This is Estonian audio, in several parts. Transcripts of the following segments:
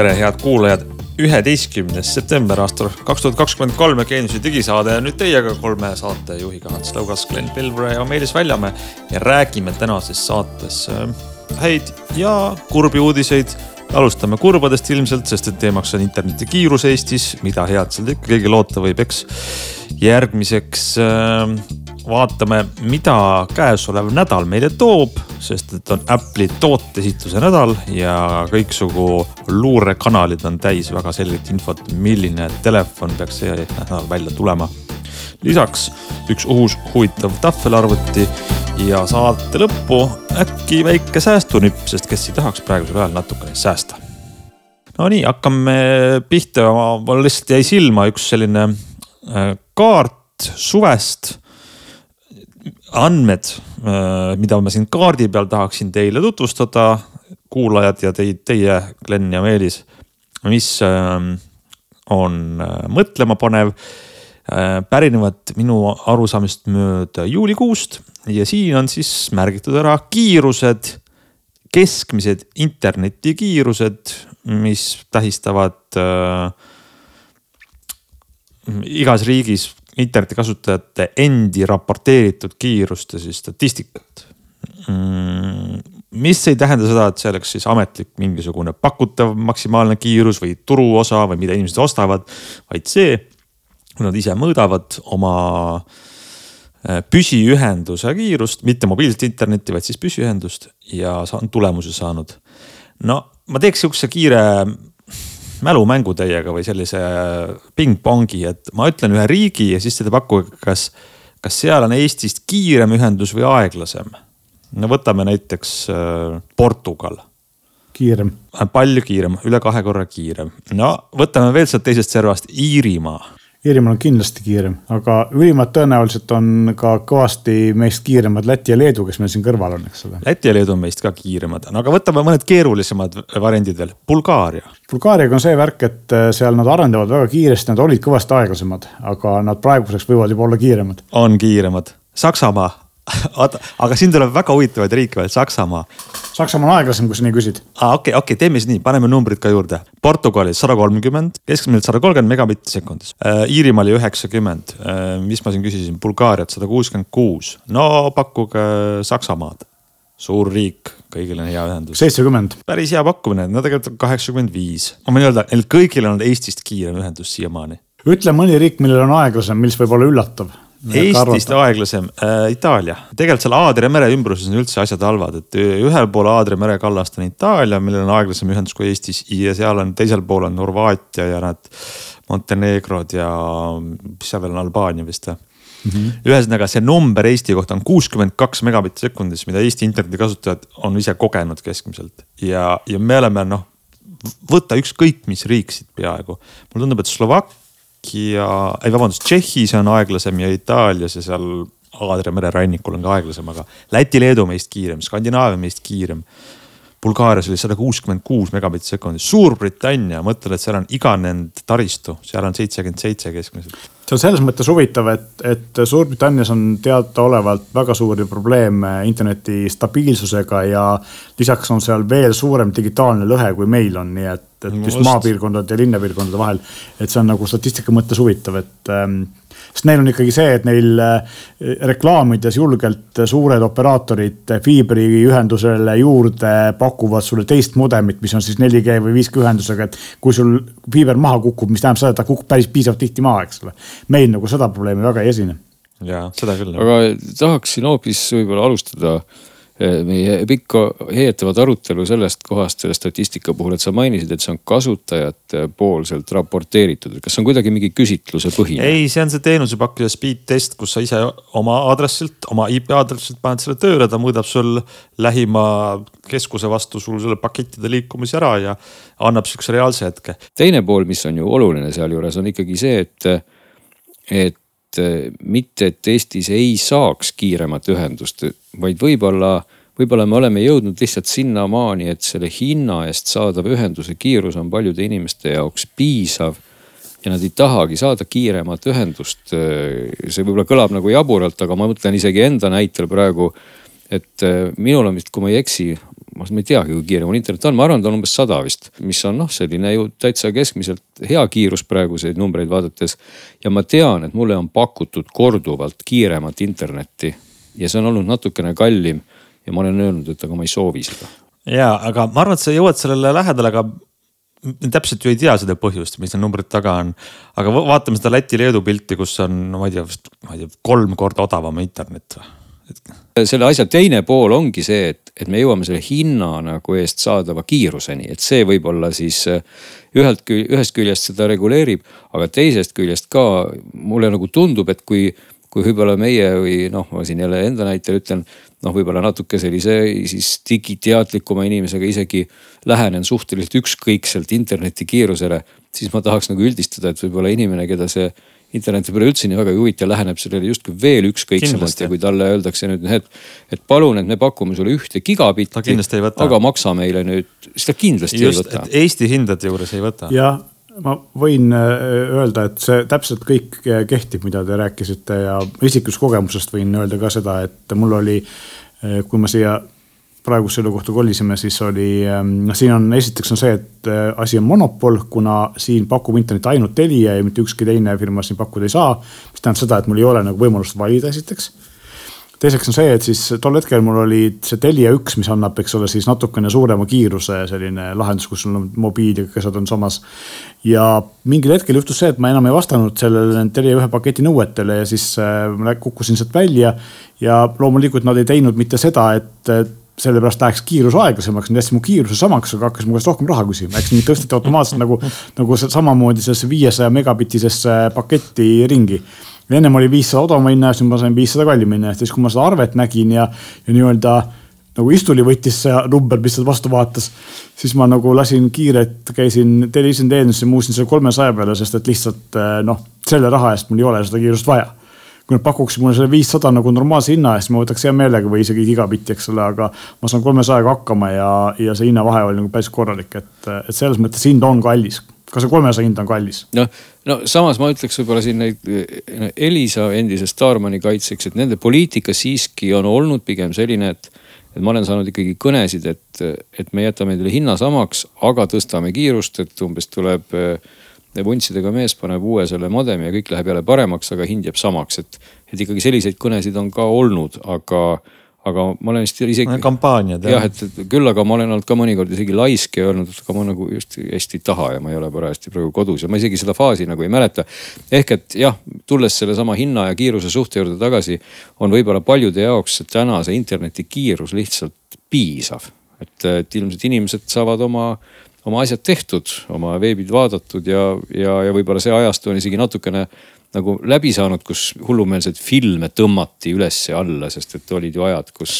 tere, head kuulajad. üheteistkümnes september aastal kaks tuhat kakskümmend kolm ja Geeniuse digisaade on nüüd teiega kolme saatejuhiga Ants Lõugas, Glen Pilvre ja Meelis Väljamäe. ja räägime tänases saates äh, häid ja kurbi uudiseid alustame kurbadest ilmselt, sest et teemaks on interneti kiirus Eestis, mida head sealt ikka keegi loota võib, eks. järgmiseks äh, vaatame, mida käesolev nädal meile toob, sest et on Apple'i tooteesitluse nädal ja kõiksugu luurekanalid on täis väga selget infot, milline telefon peaks see nädal välja tulema. lisaks üks uus huvitav tahvelarvuti ja saate lõppu äkki väike säästunipp, sest kes ei tahaks praegusel ajal natukene säästa. Nonii, hakkame pihta, mul lihtsalt jäi silma üks selline äh, kaart suvest. Andmed, äh, mida ma siin kaardi peal tahaksin teile tutvustada, kuulajad ja teid, teie, Glen ja Meelis, mis ähm, on äh, mõtlemapanev, pärinevad minu arusaamist mööda juulikuust ja siin on siis märgitud ära kiirused, keskmised internetikiirused, mis tähistavad äh, igas riigis internetikasutajate endi raporteeritud kiirust ja siis statistikat mm,. mis ei tähenda seda, et see oleks siis ametlik mingisugune pakutav maksimaalne kiirus või turuosa või mida inimesed ostavad, vaid see, kui nad ise mõõdavad oma äh, püsiühenduse kiirust, mitte mobiilset internetti, vaid siis püsiühendust ja on tulemuse saanud. no ma teeks sihukese kiire mälumängu teiega või sellise pingpongi, et ma ütlen ühe riigi ja siis te pakkuge, kas, kas seal on Eestist kiirem ühendus või aeglasem. no võtame näiteks äh, Portugal. kiirem. palju kiirem, üle kahe korra kiirem. no võtame veel sealt teisest servast Iirimaa Iirimaal on kindlasti kiirem, aga ülimad tõenäoliselt on ka kõvasti meist kiiremad Läti ja Leedu, kes meil siin kõrval on, eks ole. Läti ja Leedu on meist ka kiiremad, no aga võtame mõned keerulisemad variandid veel, Bulgaaria. Bulgaariaga on see värk, et äh, seal nad arendavad väga kiiresti, nad olid kõvasti aeglasemad, aga nad praeguseks võivad juba olla kiiremad. on kiiremad, Saksamaa oota, aga siin tuleb väga huvitavaid riike veel, Saksamaa. Saksamaa on aeglasem, kui sa nii küsid. aa, okei okay,, okei okay,, teeme siis nii, paneme numbrid ka juurde. Portugalis sada kolmkümmend, keskmiselt sada kolmkümmend megabitti sekundis äh,. Iirimaal üheksakümmend äh,, mis ma siin küsisin, Bulgaariat sada kuuskümmend kuus. no pakkuge Saksamaad, suur riik, kõigil on hea ühendus. seitsekümmend. päris hea pakkumine, no tegelikult on kaheksakümmend viis. ma võin öelda, neil kõigil on Eestist kiirem ühendus siiamaani. ütle mõni riik, millel on aeglasem, mis võib olla üllatav Eestist aeglasem äh,, Itaalia. tegelikult seal Aadria mere ümbruses on üldse asjad halvad, et ühel pool Aadria mere kallast on Itaalia, millel on aeglasem ühendus kui Eestis ja seal on teisel pool on Horvaatia ja nad Montenegrod ja mis seal veel on, Albaania vist või mm -hmm.? ühesõnaga see number Eesti kohta on kuuskümmend kaks megabitti sekundis, mida Eesti internetikasutajad on ise kogenud keskmiselt ja, ja me oleme noh võtta ükskõik mis riik siit peaaegu. mulle tundub, et Slovakkia Slovakkia, ei vabandust, Tšehhis on aeglasem ja Itaalias ja seal Aadria mere rannikul on ka aeglasem, aga Läti-Leedu meist kiirem, Skandinaavia meist kiirem. Bulgaarias oli sada kuuskümmend kuus megabitti sekundis, Suurbritannia, mõtled, et seal on iganenud taristu, seal on seitsekümmend seitse keskmiselt. see on selles mõttes huvitav, et, et Suurbritannias on teadaolevalt väga suuri probleeme interneti stabiilsusega ja lisaks on seal veel suurem digitaalne lõhe, kui meil on, nii et et just, just maapiirkondade ja linnapiirkondade vahel. et see on nagu statistika mõttes huvitav, et ähm, sest neil on ikkagi see, et neil äh, reklaamides julgelt suured operaatorid fiibriühendusele juurde pakuvad sulle teist mudemit, mis on siis 4G või 5G ühendusega, et kui sul fiiber maha kukub, mis tähendab seda, et ta kukub päris piisavalt tihti maha, eks ole. meil nagu seda probleemi väga ei esine. ja seda küll. aga tahaksin hoopis võib-olla alustada Eh, meie pikka heetavat arutelu sellest kohast, selle statistika puhul, et sa mainisid, et see on kasutajate poolselt raporteeritud, kas see on kuidagi mingi küsitluse põhine? ei, see on see teenusepakkuja speed test, kus sa ise oma aadressilt, oma IP aadressilt paned selle tööle, ta mõõdab sul lähima keskuse vastu sul selle pakettide liikumise ära ja annab sihukese reaalse hetke. teine pool, mis on ju oluline sealjuures, on ikkagi see, et, et et mitte, et Eestis ei saaks kiiremat ühendust, vaid võib-olla, võib-olla me oleme jõudnud lihtsalt sinnamaani, et selle hinna eest saadav ühenduse kiirus on paljude inimeste jaoks piisav. ja nad ei tahagi saada kiiremat ühendust. see võib-olla kõlab nagu jaburalt, aga ma mõtlen isegi enda näitel praegu, et minul on vist, kui ma ei eksi, ma ei teagi, kui kiire mul internet on, ma arvan, ta on umbes sada vist, mis on noh, selline ju täitsa keskmiselt hea kiirus praeguseid numbreid vaadates. ja ma tean, et mulle on pakutud korduvalt kiiremat internetti ja see on olnud natukene kallim ja ma olen öelnud, et aga ma ei soovi seda. ja, aga ma arvan, et sa jõuad sellele lähedale, aga täpselt ju ei tea seda põhjust, mis need numbrid taga on. aga vaatame seda Läti-Leedu pilti, kus on, ma ei tea, vist, ma ei tea, kolm korda odavam internet või selle asja teine pool ongi see, et, et me jõuame selle hinna nagu eest saadava kiiruseni, et see võib-olla siis äh, ühelt ühest küljest seda reguleerib, aga teisest küljest ka mulle nagu tundub, et kui, kui võib-olla meie või noh, ma siin jälle enda näitel ütlen, noh, võib-olla natuke sellise siis digiteadlikuma inimesega isegi lähenen suhteliselt ükskõikselt interneti kiirusele, siis ma tahaks nagu üldistada, et võib-olla inimene, keda see interneti peale üldse nii väga ei huvita, läheneb sellele justkui veel ükskõiksemalt ja kui talle öeldakse nüüd, et, et palun, et me pakume sulle ühte gigabitti, aga maksa meile nüüd, siis ta kindlasti Just, ei võta. Eesti hindade juures ei võta. jah, ma võin äh, öelda, et see täpselt kõik kehtib, mida te rääkisite ja isiklikust kogemusest võin öelda ka seda, et mul oli, äh, kui ma siia praegu selle kohta kolisime, siis oli, noh siin on, esiteks on see, et äh, asi on monopol, kuna siin pakub internet ainult Telia ja mitte ükski teine firma siin pakkuda ei saa. mis tähendab seda, et mul ei ole nagu võimalust valida, esiteks. teiseks on see, et siis tol hetkel mul oli see Telia üks, mis annab, eks ole, siis natukene suurema kiiruse selline lahendus, kus sul on mobiil ja kõik asjad on samas. ja mingil hetkel juhtus see, et ma enam ei vastanud sellele Telia ühe paketi nõuetele ja siis äh, kukkusin sealt välja. ja loomulikult nad ei teinud mitte seda, et sellepärast läheks kiirus aeglasemaks, nüüd jätsin mu kiiruse samaks, aga hakkas mu käest rohkem raha küsima, eks mind tõsteti automaatselt nagu, nagu samamoodi sellesse viiesaja megabitisesse paketti ringi. ennem oli viissada odavama hinna eest, nüüd ma sain viissada kallima hinna eest siis, kui ma seda arvet nägin ja, ja nii-öelda nagu istuli võttis see number, mis sealt vastu vaatas. siis ma nagu lasin kiirelt, käisin televisiooni teenuses ja muusin selle kolmesaja peale, sest et lihtsalt noh, selle raha eest mul ei ole seda kiirust vaja kui nad pakuksid mulle selle viissada nagu normaalse hinna eest, ma võtaks hea meelega või isegi gigabitti, eks ole, aga ma saan kolmesajaga hakkama ja, ja see hinnavahe oli nagu päris korralik, et, et selles mõttes hind on kallis ka see kolmesaja hind on kallis. noh, no samas ma ütleks võib-olla siin neid Elisa endise Starmani kaitseks, et nende poliitika siiski on olnud pigem selline, et. et ma olen saanud ikkagi kõnesid, et, et me jätame teile hinna samaks, aga tõstame kiirust, et umbes tuleb äh, vuntsidega mees paneb uue selle modemi ja kõik läheb jälle paremaks, aga hind jääb samaks, et, et ikkagi selliseid kõnesid on ka olnud, aga, aga ma olen vist isegi. kampaaniad jah. jah, et küll, aga ma olen olnud ka mõnikord isegi laisk ja öelnud, et aga ma nagu just hästi ei taha ja ma ei ole parajasti praegu kodus ja ma isegi seda faasi nagu ei mäleta. ehk et jah, tulles sellesama hinna ja kiiruse suhte juurde tagasi, on võib-olla paljude jaoks täna see interneti kiirus lihtsalt piisav. et, et ilmselt inimesed saavad oma oma asjad tehtud, oma veebid vaadatud ja, ja, ja võib-olla see ajastu on isegi natukene nagu läbi saanud, kus hullumeelseid filme tõmmati üles ja alla, sest et olid ju ajad, kus.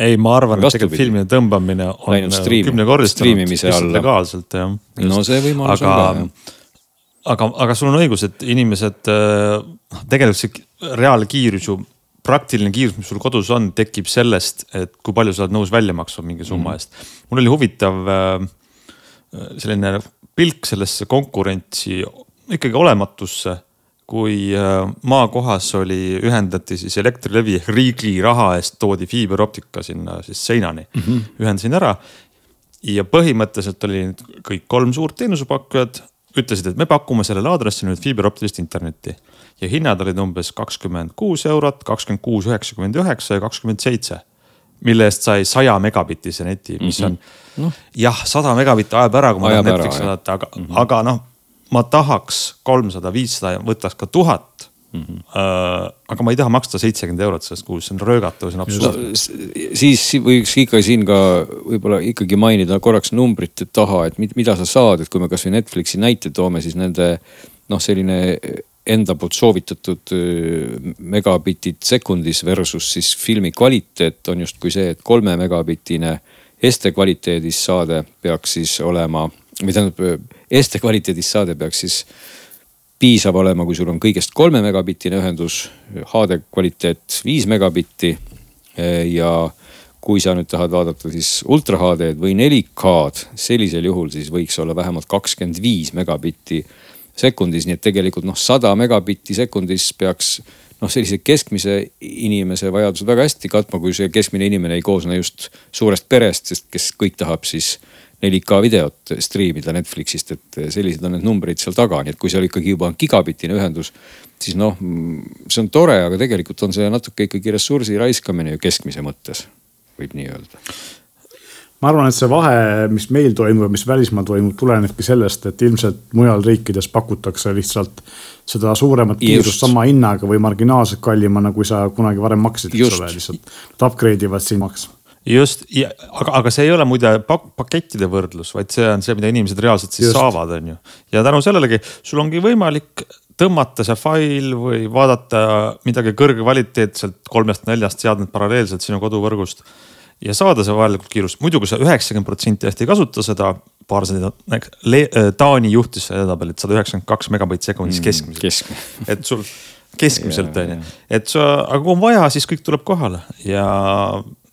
ei, ma arvan, et tegelikult filmide tõmbamine on kümnekordistunud lihtsalt legaalselt jah. no see võimalus aga, on ka jah. aga, aga sul on õigus, et inimesed, noh tegelikult see reaalkiirus ju praktiline kiirus, mis sul kodus on, tekib sellest, et kui palju sa oled nõus välja maksma mingi summa mm. eest. mul oli huvitav äh, selline pilk sellesse konkurentsi ikkagi olematusse. kui äh, maakohas oli, ühendati siis Elektrilevi ehk riigi raha eest toodi fiiberoptika sinna siis seinani mm, -hmm. ühendasin ära. ja põhimõtteliselt oli kõik kolm suurt teenusepakkujat ütlesid, et me pakume sellele aadressile nüüd fiiberoptilist internetti ja hinnad olid umbes kakskümmend kuus eurot, kakskümmend kuus, üheksakümmend üheksa ja kakskümmend seitse mille eest sai saja megabitise neti, mis mm -hmm. on no. jah, sada megabitti ajab ära, kui ma tahan Netflixi vaadata, aga mm, -hmm. aga noh, ma tahaks kolmsada, viissada ja võtaks ka tuhat Mm -hmm. Uh, aga ma ei taha maksta seitsekümmend eurot sellest kuus, see on röögatu, see on absurdne no,. siis võiks ikka siin ka võib-olla ikkagi mainida korraks numbrite taha, et mida sa saad, et kui me kasvõi Netflixi näite toome, siis nende noh, selline enda poolt soovitatud megabitid sekundis versus siis filmi kvaliteet on justkui see, et kolme megabitine este kvaliteedis saade peaks siis olema, või tähendab este kvaliteedis saade peaks siis piisav olema, kui sul on kõigest kolme megabitine ühendus, HD kvaliteet viis megabitti. ja kui sa nüüd tahad vaadata siis ultra HD-d või 4K-d, sellisel juhul siis võiks olla vähemalt kakskümmend viis megabitti sekundis, nii et tegelikult noh, sada megabitti sekundis peaks noh, sellise keskmise inimese vajadused väga hästi katma, kui see keskmine inimene ei koosne just suurest perest, sest kes kõik tahab siis 4K videot striimida Netflixist, et sellised on need numbrid seal taga, nii et kui seal ikkagi juba on gigabitine ühendus, siis noh, see on tore, aga tegelikult on see natuke ikkagi ressursi raiskamine ju keskmise mõttes, võib nii öelda ma arvan, et see vahe, mis meil toimub ja mis välismaal toimub, tulenebki sellest, et ilmselt mujal riikides pakutakse lihtsalt seda suuremat kiirust sama hinnaga või marginaalselt kallimana, kui sa kunagi varem maksid, eks ole, lihtsalt. Nad upgrade ivad sind maksma just, aga, aga see ei ole muide pak pakettide võrdlus, vaid see on see, mida inimesed reaalselt siis just. saavad, on ju. ja tänu sellelegi sul ongi võimalik tõmmata see fail või vaadata midagi kõrgkvaliteetselt kolmest-neljast seadmet paralleelselt sinu koduvõrgust ja saada see vajalikult kiirust. muidu, kui sa üheksakümmend protsenti hästi ei kasuta seda, paar seda, äh, Taani juhtis seda edetabel, et sada üheksakümmend kaks megabaiti sekundis mm, keskmiselt Kesk. et sul keskmiselt on ju, et sa, aga kui on vaja, siis kõik tuleb kohale ja,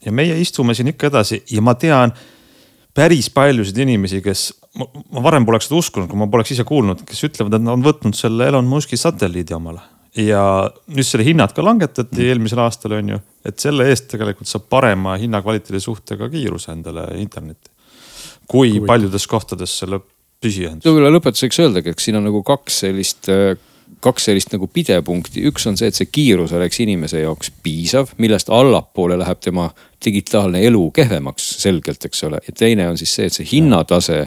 ja meie istume siin ikka edasi ja ma tean päris paljusid inimesi, kes, ma varem poleks seda uskunud, kui ma poleks ise kuulnud, kes ütlevad, et nad on võtnud selle Elon Musk'i satelliidi omale ja nüüd selle hinnad ka langetati mm. eelmisel aastal on ju, et selle eest tegelikult saab parema hinna-kvaliteedi suhtega kiiruse endale internetti. kui Kui paljudes kohtades selle püsiühendus. võib-olla lõpetuseks öeldagi, eks siin on nagu kaks sellist, kaks sellist nagu pidepunkti, üks on see, et see kiirus oleks inimese jaoks piisav, millest allapoole läheb tema digitaalne elu kehvemaks selgelt, eks ole. ja teine on siis see, et see hinnatase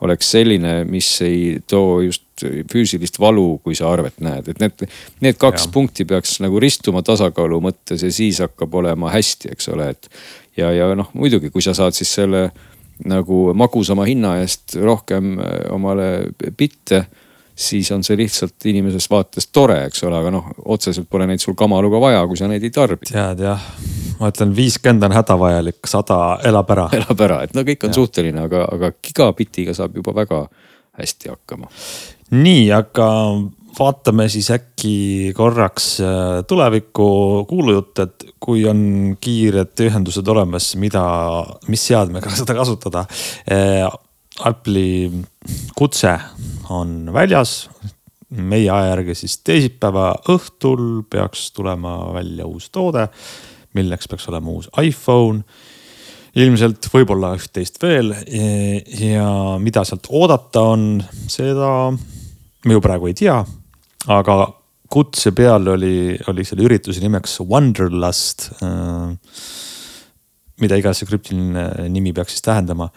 oleks selline, mis ei too just füüsilist valu, kui sa arvet näed, et need, need kaks ja. punkti peaks nagu ristuma tasakaalu mõttes ja siis hakkab olema hästi, eks ole, et. ja, ja noh, muidugi, kui sa saad siis selle nagu magusama hinna eest rohkem äh, omale bitte siis on see lihtsalt inimesest vaatest tore, eks ole, aga noh, otseselt pole neid sul kamaluga vaja, kui sa neid ei tarbi. tead jah, ma ütlen, viiskümmend on hädavajalik, sada elab ära. elab ära, et no kõik on ja. suhteline, aga, aga gigabitiga saab juba väga hästi hakkama. nii, aga vaatame siis äkki korraks äh, tulevikku kuulujutte, et kui on kiired ühendused olemas, mida, mis seadmega seda kasutada äh, Apple'i kutse on väljas. meie aja järgi siis teisipäeva õhtul peaks tulema välja uus toode, milleks peaks olema uus iPhone. ilmselt võib-olla üht-teist veel ja mida sealt oodata on, seda me ju praegu ei tea. aga kutse peal oli, oli selle ürituse nimeks Wonderlust. mida iganes see krüptiline nimi peaks siis tähendama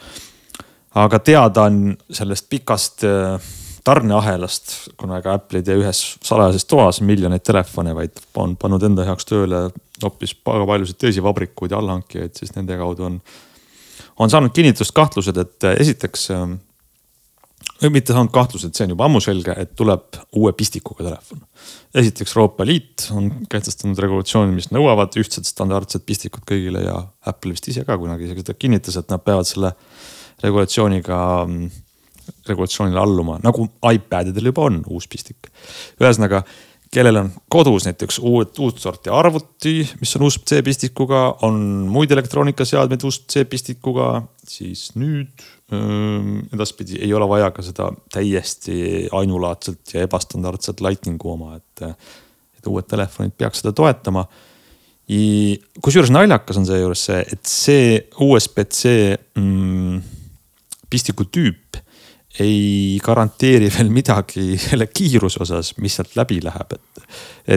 aga teada on sellest pikast äh, tarneahelast, kuna ega Apple ei tee ühes salajases toas miljoneid telefone, vaid on pannud enda heaks tööle hoopis väga paljusid teisi vabrikuid ja allhankijaid, siis nende kaudu on, on saanud kinnitust kahtlused, et äh, esiteks äh, või mitte saanud kahtlused, see on juba ammu selge, et tuleb uue pistikuga telefon. esiteks Euroopa Liit on kehtestanud regulatsiooni, mis nõuavad ühtset standardset pistikut kõigile ja Apple vist ise ka kunagi isegi seda kinnitas, et nad peavad selle regulatsiooniga, regulatsioonile alluma, nagu iPadidel juba on uus pistik. ühesõnaga, kellel on kodus näiteks uut, uut sorti arvuti, mis on USB-C pistikuga, on muid elektroonikaseadmeid USB-C pistikuga, siis nüüd öö, edaspidi ei ole vaja ka seda täiesti ainulaadset ja ebastandardset Lightningu oma, et, et uued telefonid peaks seda toetama kusjuures naljakas on seejuures see, et see USB-C mm, pistiku tüüp ei garanteeri veel midagi selle kiiruse osas, mis sealt läbi läheb, et.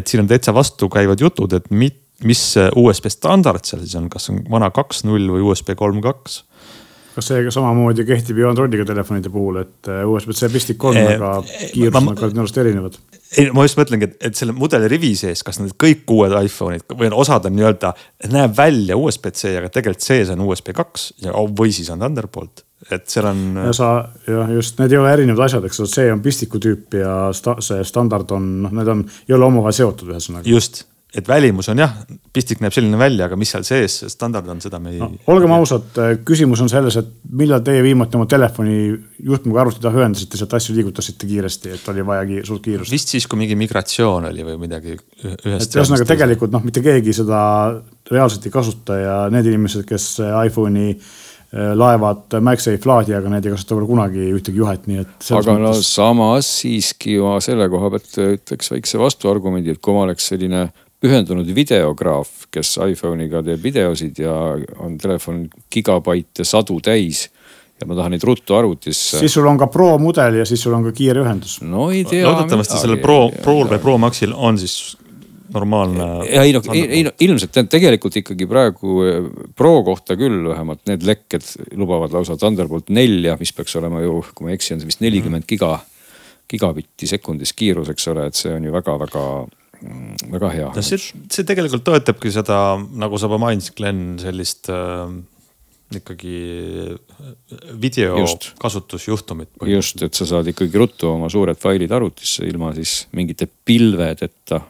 et siin on täitsa vastukäivad jutud, et mit, mis USB standard seal siis on, kas on vana kaks null või USB kolm kaks kas see samamoodi kehtib ju Androidiga telefonide puhul, et USB-C pistik on, aga kiirus on kardinaalselt erinevad? ei, ma just mõtlengi, et, et selle mudeli rivi sees, kas need kõik uued iPhone'id või osad on nii-öelda, näeb välja USB-C, aga tegelikult sees on USB kaks ja, või siis on Thunderbolt et seal on. ja sa jah, just need ei ole erinevad asjad, eks ole, see on pistiku tüüp ja sta, see standard on, noh, need on, ei ole omavahel seotud ühesõnaga. just, et välimus on jah, pistik näeb selline välja, aga mis seal sees standard on, seda me ei no,. olgem ausad, küsimus on selles, et millal teie viimati oma telefoni juhtmega arvuti taha ühendasite, sealt asju liigutasite kiiresti, et oli vaja ki suurt kiirust. vist siis, kui mingi migratsioon oli või midagi. et ühesõnaga tegelikult noh, mitte keegi seda reaalselt ei kasuta ja need inimesed, kes iPhone'i Äh, laevad MagSafe laadi, aga need ei kasuta veel kunagi ühtegi juhet, nii et. aga no mõttes... samas siiski ma selle koha pealt ütleks väikse vastuargumendi, et kui ma oleks selline pühendunud videograaf, kes iPhone'iga teeb videosid ja on telefon gigabaite sadu täis ja ma tahan neid ruttu arvutisse. siis sul on ka Pro mudel ja siis sul on ka kiire ühendus. no ei tea. loodetavasti sellel Pro, Pro'l või Pro Maxil on siis normaalne. ei no, ei, no ilmselt tegelikult ikkagi praegu eh, Pro kohta küll vähemalt need lekked lubavad lausa Thunderbolt nelja, mis peaks olema ju, kui ma ei eksi, on see vist nelikümmend mm. giga, gigabitti sekundis kiirus, eks ole, et see on ju väga-väga mm, väga hea. no see, see tegelikult toetabki seda, nagu sa juba mainisid, Glen, sellist äh, ikkagi video just. kasutusjuhtumit. just, et sa saad ikkagi ruttu oma suured failid arvutisse ilma siis mingite pilvedeta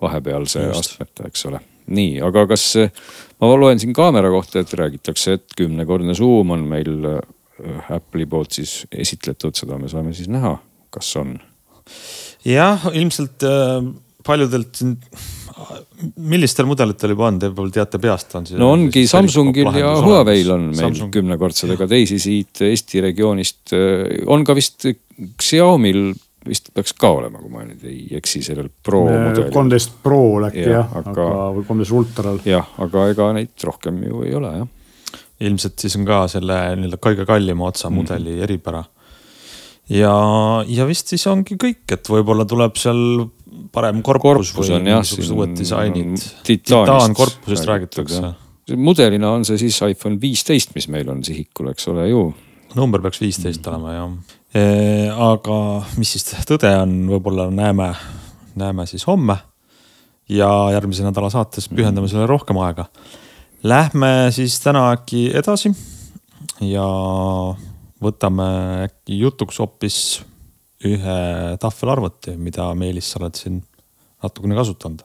vahepealse astmeta, eks ole. nii, aga kas, ma loen siin kaamera kohta, et räägitakse, et kümnekordne suum on meil äh, Apple'i poolt siis esitletud, seda me saame siis näha, kas on. jah, ilmselt äh, paljudelt siin millistel mudelitel juba on, te võib-olla teate peast on? no ongi Samsungil ja Huawei'l on meil Samsung. kümnekordsed, aga teisi siit Eesti regioonist äh, on ka vist Xiaomi'l vist peaks ka olema, kui ma nüüd ei eksi, sellel Pro mudelil. kolmteist Pro äkki ja, jah, aga, aga või kolmteist Ultral. jah, aga ega neid rohkem ju ei ole jah. ilmselt siis on ka selle nii-öelda kõige kallima otsa mm -hmm. mudeli eripära. ja, ja vist siis ongi kõik, et võib-olla tuleb seal parem korpus, korpus või mingisugused uued disainid. titaankorpusest räägitakse. mudelina on see siis iPhone viisteist, mis meil on sihikul, eks ole ju. number peaks viisteist mm. olema jah. Aga mis siis tõde on, võib-olla näeme, näeme siis homme. ja järgmise nädala saates pühendame sellele rohkem aega. Lähme siis täna äkki edasi ja võtame äkki jutuks hoopis ühe tahvelarvuti, mida Meelis, sa oled siin natukene kasutanud.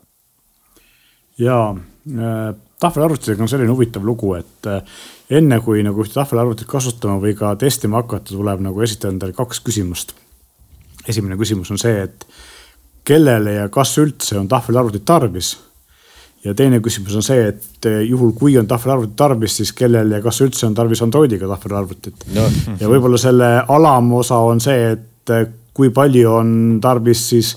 ja äh, tahvelarvutitega on selline huvitav lugu, et äh, enne kui nagu ühte tahvelarvutit kasutama või ka testima hakata, tuleb nagu esitada endale kaks küsimust. esimene küsimus on see, et kellele ja kas üldse on tahvelarvutit tarvis? Ja teine küsimus on see, et äh, juhul kui on tahvelarvutit tarvis, siis kellel ja kas üldse on tarvis Androidiga tahvelarvutit? No.. ja võib-olla selle alamosa on see, et kui palju on tarvis siis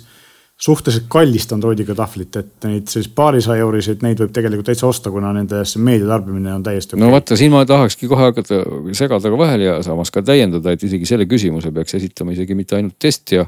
suhteliselt kallist Androidiga tahvlit, et neid siis paarisaja euriseid, neid võib tegelikult täitsa osta, kuna nende meedia tarbimine on täiesti okay.. no vaata, siin ma tahakski kohe hakata segada ka vahele ja samas ka täiendada, et isegi selle küsimuse peaks esitama isegi mitte ainult testija,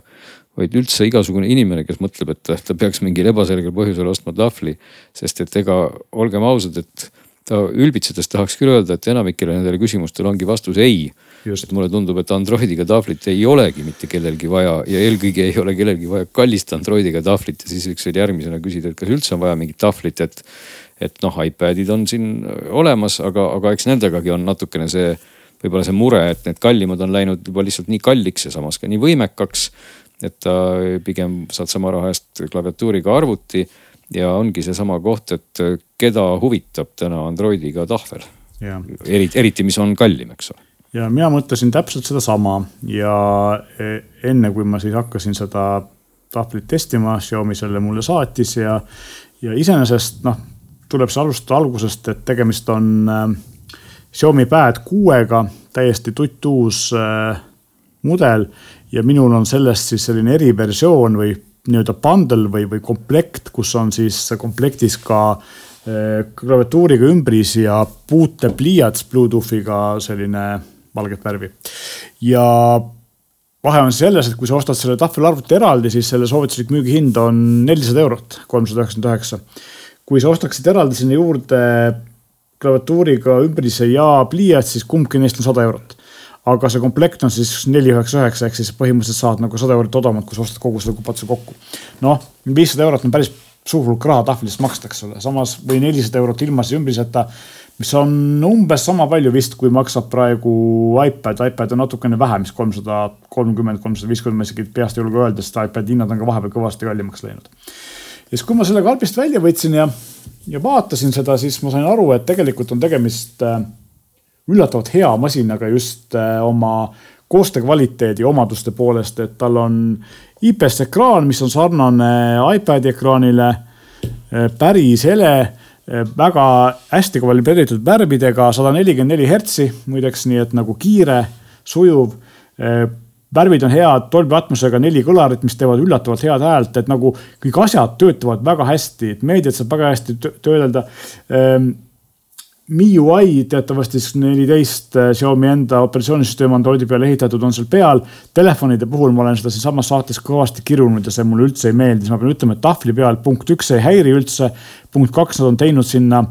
vaid üldse igasugune inimene, kes mõtleb, et ta peaks mingil ebaselgel põhjusel ostma tahvli. sest et ega olgem ausad, et ta ülbitsedes tahaks küll öelda, et enamikele nendele küsimustele ongi vastus ei et mulle tundub, et Androidiga tahvlit ei olegi mitte kellelgi vaja ja eelkõige ei ole kellelgi vaja kallist Androidiga tahvlit ja siis võiks veel järgmisena küsida, et kas üldse on vaja mingit tahvlit, et. et noh, iPadid on siin olemas, aga, aga eks nendegagi on natukene see, võib-olla see mure, et need kallimad on läinud juba lihtsalt nii kalliks ja samas ka nii võimekaks. et ta pigem saad sama raha eest klaviatuuriga arvuti ja ongi seesama koht, et keda huvitab täna Androidiga tahvel. eriti, eriti, mis on kallim, eks ole ja mina mõtlesin täpselt sedasama ja e, enne kui ma siis hakkasin seda tahvlit testima, Xiaomi selle mulle saatis ja, ja iseenesest noh, tuleb see alustada algusest, et tegemist on äh, Xiaomi Pad kuuega, täiesti tuttuus äh, mudel ja minul on sellest siis selline eriversioon või nii-öelda bundle või, või komplekt, kus on siis komplektis ka äh, klaviatuuriga ümbris ja puutepliiats Bluetoothiga selline valget värvi. ja vahe on selles, et kui sa ostad selle tahvelarvuti eraldi, siis selle soovituslik müügihind on nelisada eurot, kolmsada üheksakümmend üheksa. kui sa ostaksid eraldi sinna juurde klaviatuuriga ümbrise ja pliiats, siis kumbki neist on sada eurot. aga see komplekt on siis neli üheksa üheksa ehk siis põhimõtteliselt saad nagu sada eurot odavamalt, kui sa ostad kogu selle kupatuse kokku. noh, viissada eurot on päris suur hulk raha tahvlist maksta, eks ole, samas või nelisada eurot ilma siis ümbriseta mis on umbes sama palju vist, kui maksab praegu iPad, iPad on natukene vähem, vist kolmsada kolmkümmend, kolmsada viiskümmend, ma isegi peast ei julge öelda, sest iPad'i hinnad on ka vahepeal kõvasti kallimaks läinud. ja siis, kui ma selle karbist välja võtsin ja, ja vaatasin seda, siis ma sain aru, et tegelikult on tegemist äh, üllatavalt hea masinaga just äh, oma koostöö kvaliteedi omaduste poolest, et tal on IPS ekraan, mis on sarnane iPad'i ekraanile, äh, päris hele väga hästi kvaliteeritud värvidega, sada nelikümmend neli hertsi muideks, nii et nagu kiire, sujuv. Eh, värvid on head, Dolby Atmosega neli kõlarit, mis teevad üllatavalt head häält, et nagu kõik asjad töötavad väga hästi, et meediat saab väga hästi töödelda ähm, MIUI teatavasti siis neliteist äh, Xiaomi enda operatsioonisüsteem Androidi peale ehitatud on seal peal. Telefonide puhul ma olen seda siinsamas saates kõvasti kirunud ja see mulle üldse ei meeldi, siis ma pean ütlema, et tahvli peal punkt üks ei häiri üldse. punkt kaks, nad on teinud sinna